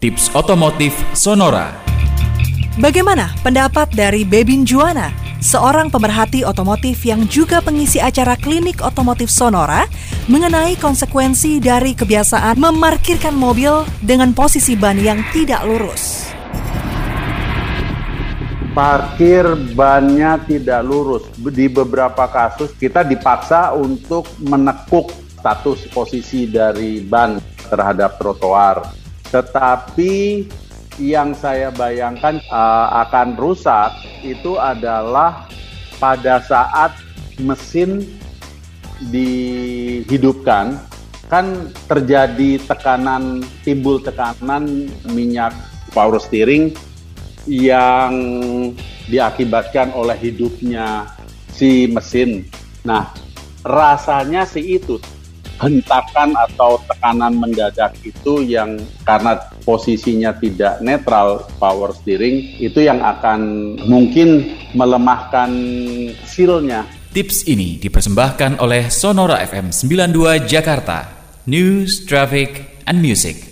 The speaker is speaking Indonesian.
Tips Otomotif Sonora Bagaimana pendapat dari Bebin Juana, seorang pemerhati otomotif yang juga pengisi acara klinik otomotif Sonora mengenai konsekuensi dari kebiasaan memarkirkan mobil dengan posisi ban yang tidak lurus? parkir bannya tidak lurus. Di beberapa kasus kita dipaksa untuk menekuk status posisi dari ban terhadap trotoar. Tetapi yang saya bayangkan uh, akan rusak itu adalah pada saat mesin dihidupkan kan terjadi tekanan timbul tekanan minyak power steering yang diakibatkan oleh hidupnya si mesin. Nah, rasanya sih itu hentakan atau tekanan mendadak itu yang karena posisinya tidak netral power steering itu yang akan mungkin melemahkan sealnya. Tips ini dipersembahkan oleh Sonora FM 92 Jakarta. News, Traffic, and Music.